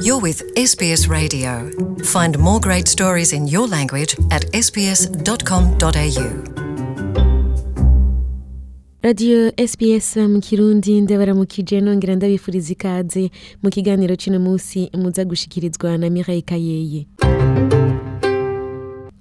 You're with SBS Radio. Find more great stories in your language at sbs.com.au. Radio SBS mu kirundi ndabaramukije nongera ndabifuriza ikaze mu kiganiro cy'uno munsi muza gushyikirizwa na mirayi kayeye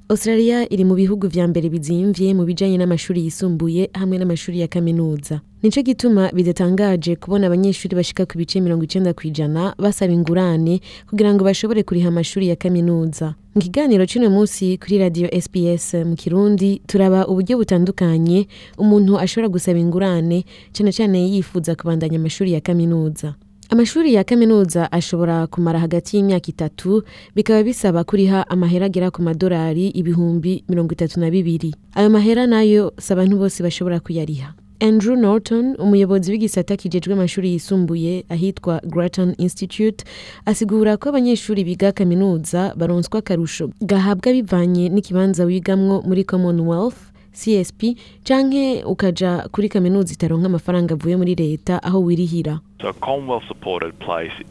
Australia iri mu bihugu vya mbere bizimvye mu bijanye n'amashuri yisumbuye hamwe n'amashuri ya kaminuza nico gituma bidatangaje kubona abanyeshuri bashika ku bice mirongo icenda kw'ijana basaba ingurane kugira ngo bashobore kuriha amashuri ya kaminuza mu kiganiro c'uno munsi kuri radio SBS mu Kirundi turaba uburyo butandukanye umuntu ashobora gusaba ingurane cane cane yifuza kubandanya amashuri ya kaminuza Amashuri ya kaminuza ashobora kumara hagati y'imyaka itatu bikaba bisaba kuriha amahera agera ku madorari ibihumbi mirongo itatu na bibiri. Ayo mahera nayo si abantu bose bashobora kuyariha. Andrew Norton umuyobozi w'igisata kijejwe amashuri yisumbuye ahitwa Grattan Institute asigura ko abanyeshuri biga kaminuza baronswa akarusho gahabwa bivanye n'ikibanza wigamwo muri Commonwealth CSP canke ukaja kuri kaminuza itaronka amafaranga avuye muri leta aho wirihira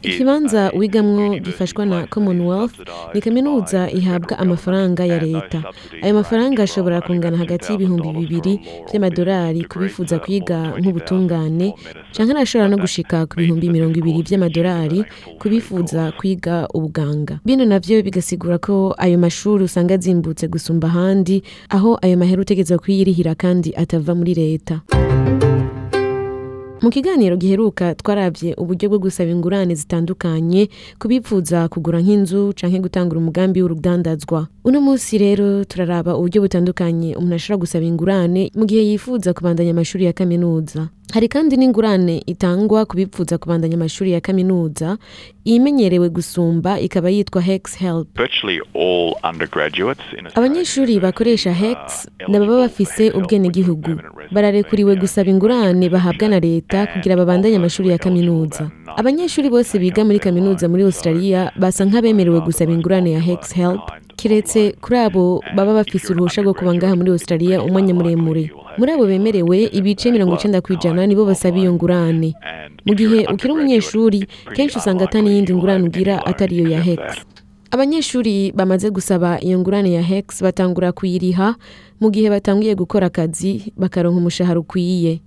ikibanza wigamwo gifashwa na commonwealth ni kaminuza ihabwa amafaranga ya leta ayo mafaranga ashobora kungana hagati y'ibihumbi bibiri by'amadolari kubifuza kwiga nk'ubutungane cyangwa arashobora no gushika ku bihumbi mirongo ibiri by'amadolari kubifuza kwiga ubuganga bino navyo bigasigura ko ayo mashuri usanga azimbutse gusumba ahandi aho ayo mahera utegereza kuyirihira kandi atava muri leta mu kiganiro giheruka twarabye uburyo bwo gusaba ingurane zitandukanye ku kugura nk'inzu cyangwa gutangira umugambi w'urudandazwa uno munsi rero turaraba uburyo butandukanye umuntu ashobora gusaba ingurane mu gihe yifuza kubandanya amashuri ya kaminuza Hari kandi n'ingurane itangwa ku bipfuza kubandanya amashuri ya kaminuza imenyerewe gusumba ikaba yitwa Hex Help. Abanyeshuri bakoresha Hex nababa bafise ubwenegihugu bararekuriwe gusaba ingurane bahabwa na leta kugira babandanye amashuri ya kaminuza. Abanyeshuri bose biga muri kaminuza muri Australia basa nk'abemerewe gusaba ingurane ya Hex Help Kiretse kuri abo baba bafise uruhusha rwo kuba ngaha muri australia umwanya muremure muri abo bemerewe ibice mirongo icenda ku ijana nibo basaba iyo ngurane mu gihe ukiri umunyeshuri kenshi usanga ata n'iyindi ngurane ugira atari iyo ya hex abanyeshuri bamaze gusaba iyo ngurane ya hex batangura kuyiriha mu gihe batanguye gukora akazi bakaronka umushahara ukwiye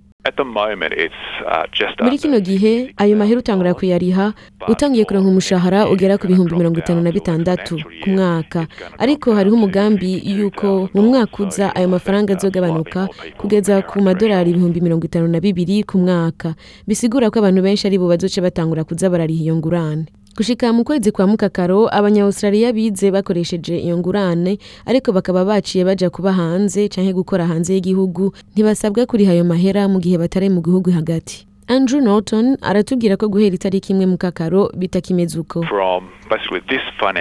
Uh, muri kino gihe ayo mahera utangira kuyariha utangiye kuronka umushahara ugera ku bihumbi mirongo itanu na bitandatu ku mwaka ariko hariho umugambi y'uko mu mwaka uza ayo mafaranga azogabanuka kugeza ku madolari ibihumbi mirongo itanu na bibiri ku mwaka bisigura ko abantu benshi aribo bazoce batangura kuza barariha iyo ngurane Gushika mu kwezi kwa Mukakaro abanya-Australia bize bakoresheje iyo ngurane ariko bakaba baciye bajya kuba hanze canke gukora hanze y'igihugu ntibasabwa kuriha ayo mahera mu gihe batari mu gihugu hagati. Andrew Norton aratubwira ko guhera itariki imwe mu kakaro bitakimeze uko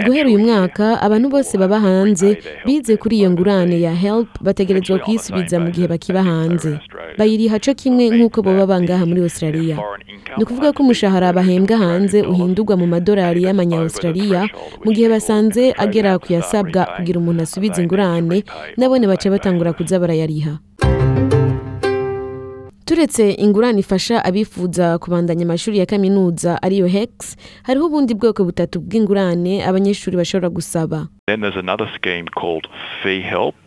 guhera uyu mwaka abantu bose baba hanze bize kuri iyo ngurane ya help bategerezwa kuyisubiza mu gihe bakiba hanze bayiriha cyo kimwe nk'uko baba bangaha muri australia ni ukuvuga ko umushahara bahembwa hanze uhindurwa mu madolari y'amanya australia mu gihe basanze agera kuyasabwa yasabwa kugira umuntu asubize ingurane nabone bace batangura kuza barayariha turetse ingurane ifasha abifuza kubandanya amashuri ya kaminuza ariyo hex hariho ubundi bwoko butatu bw'ingurane abanyeshuri bashobora gusaba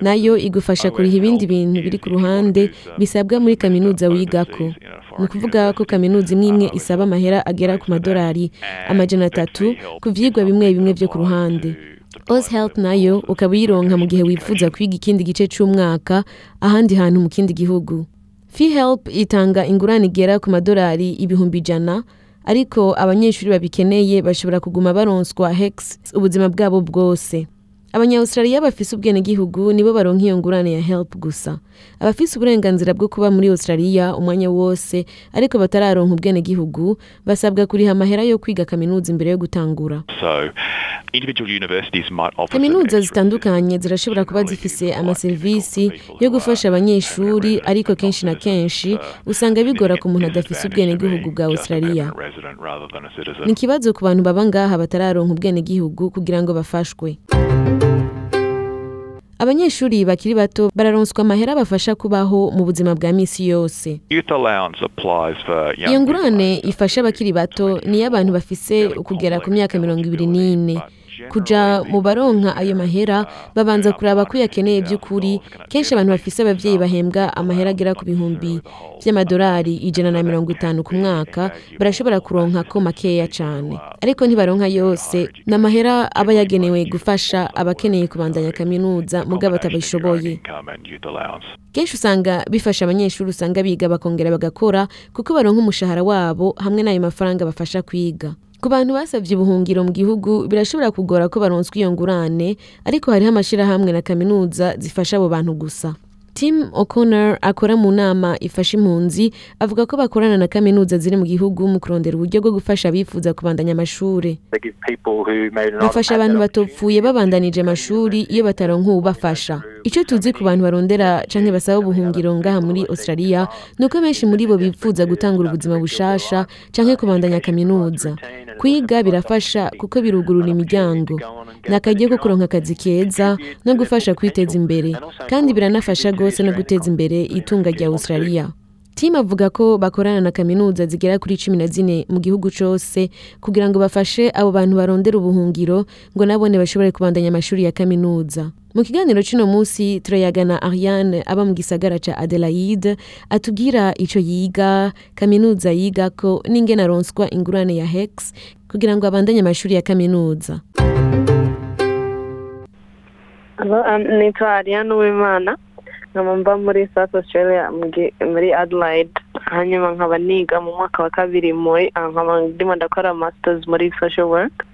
nayo igufasha kuriha ibindi bintu biri ku ruhande bisabwa muri kaminuza wigako ni ukuvuga ko kaminuza imwe imwe isaba amahera agera ku madolari amajana atatu ku byigwa bimwe bimwe byo ku ruhande ozi Help nayo ukaba uyironka mu gihe wifuza kwiga ikindi gice cy'umwaka ahandi hantu mu kindi gihugu fi helipu itanga ingurane igera ku madolari ibihumbi ijana ariko abanyeshuri babikeneye bashobora kuguma baronswa Hex, ubuzima bwabo bwose abanyawustraliya bafise ubwenegihugu nibo baronka iyo ngurane ya HELP gusa abafise uburenganzira bwo kuba muri australia umwanya wose ariko batararonka ubwenegihugu basabwa kuriha amahera yo kwiga kaminuza imbere yo gutangura kaminuza zitandukanye zirashobora kuba zifise amaserivisi yo gufasha abanyeshuri ariko kenshi na kenshi uh, usanga bigora ku muntu adafise ubwenegihugu bwa australia ni ikibazo ku bantu baba ngaha batararonka ubwenegihugu kugira ngo bafashwe abanyeshuri bakiri bato bararonswa amahera abafasha kubaho mu buzima bwa misi yose iyo ngurane ifasha abakiri bato ni iy'abantu bafise ukugera ku myaka mirongo ibiri n'ine kujya mu baronka ayo mahera babanza kuraba ko uyakeneye by'ukuri kenshi abantu bafise ababyeyi bahembwa amahera agera ku bihumbi by'amadolari ijana na mirongo itanu ku mwaka barashobora kuronka ko makeya cyane ariko ntibaronka yose ni amahera aba yagenewe gufasha abakeneye kubandanya kaminuza muga batabishoboye kenshi usanga bifasha abanyeshuri usanga biga bakongera bagakora kuko baronka umushahara wabo hamwe n'ayo mafaranga bafasha kwiga Ku bantu basabye ubuhungiro mu gihugu birashobora kugora ko baronswa iyo ngurane ariko hariho amashyirahamwe na kaminuza zifasha abo bantu gusa. Tim O'Connor akora mu nama ifasha impunzi avuga ko bakorana na kaminuza ziri mu gihugu mu kurondera uburyo bwo gufasha abifuza kubandanya amashuri bafasha abantu batopfuye babandanije amashuri iyo bataronka uwubafasha icyo tuzi ku bantu barondera canke basaba ubuhungiro ngaha muri Australia nuko benshi muri bo bifuza gutangura ubuzima bushasha canke kubandanya kaminuza kwiga birafasha kuko birugurura imiryango ni akaryo kuronka akazi keza no gufasha kwiteza imbere kandi biranafasha rwose no guteza imbere itunga rya Australia timu avuga ko bakorana na kaminuza zigera kuri cumi na zine mu gihugu cyose kugira ngo bafashe abo bantu barondera ubuhungiro ngo nabone bashobore kubandanya amashuri ya kaminuza mu kiganiro cy'uno munsi turayagana Ariane aba mu gisagara cya adelaide atubwira icyo yiga kaminuza yiga ko n'ingena aronswa ingurane ya hex kugira ngo abandanye amashuri ya kaminuza nitwa Ariane uwimana nkaba muri south australia muri adelaide hanyuma nkaba niga mu mwaka wa kabiri muri ah, nkaba ndimo ndakora masters muri social work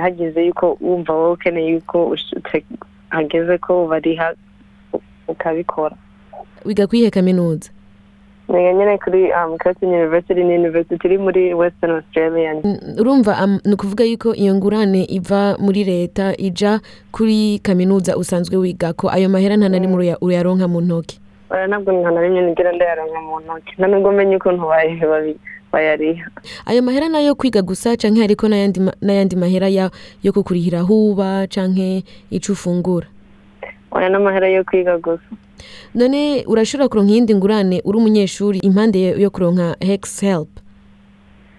hageze yuko wumva wowe ukeneye yuko hageze ko bariha ukabikora wiga kwihe kaminuza nyine kuri ah, kati university ni university iri muri western australia urumva ni ukuvuga yuko iyo ngurane iva muri leta ija kuri kaminuza usanzwe wiga ko ayo mahera nta na rimwe uyaronka mu ntoki ntabwo nta na rimwe nigera ndayaronka mu ntoki nta nubwo menye ukuntu babica bayariha ayo mahera nayo kwiga gusa canke ariko n'ayandi mahera yo kukurihira huba canke ico ufungura oya n'amahera yo kwiga gusa none urashobora kuronka iyindi ngurane uri umunyeshuri impande yo kuronka hex help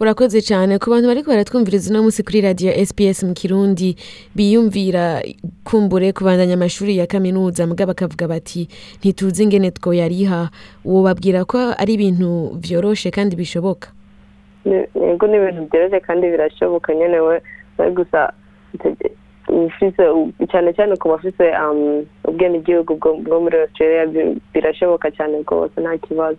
urakoze cyane ku bantu bari baratwumviriza uno munsi kuri radiyo SPS mu kirundi biyumvira kumbure kubandanya amashuri ya kaminuza mbwa bakavuga bati ntituzi ingene twoyariha uwo babwira ko ari ibintu byoroshe kandi bishoboka ni ibintu byoroshye kandi birashoboka nyine gusa cyane cyane ku bafite um, bwo muri australia birashoboka cyane rwose nta kibazo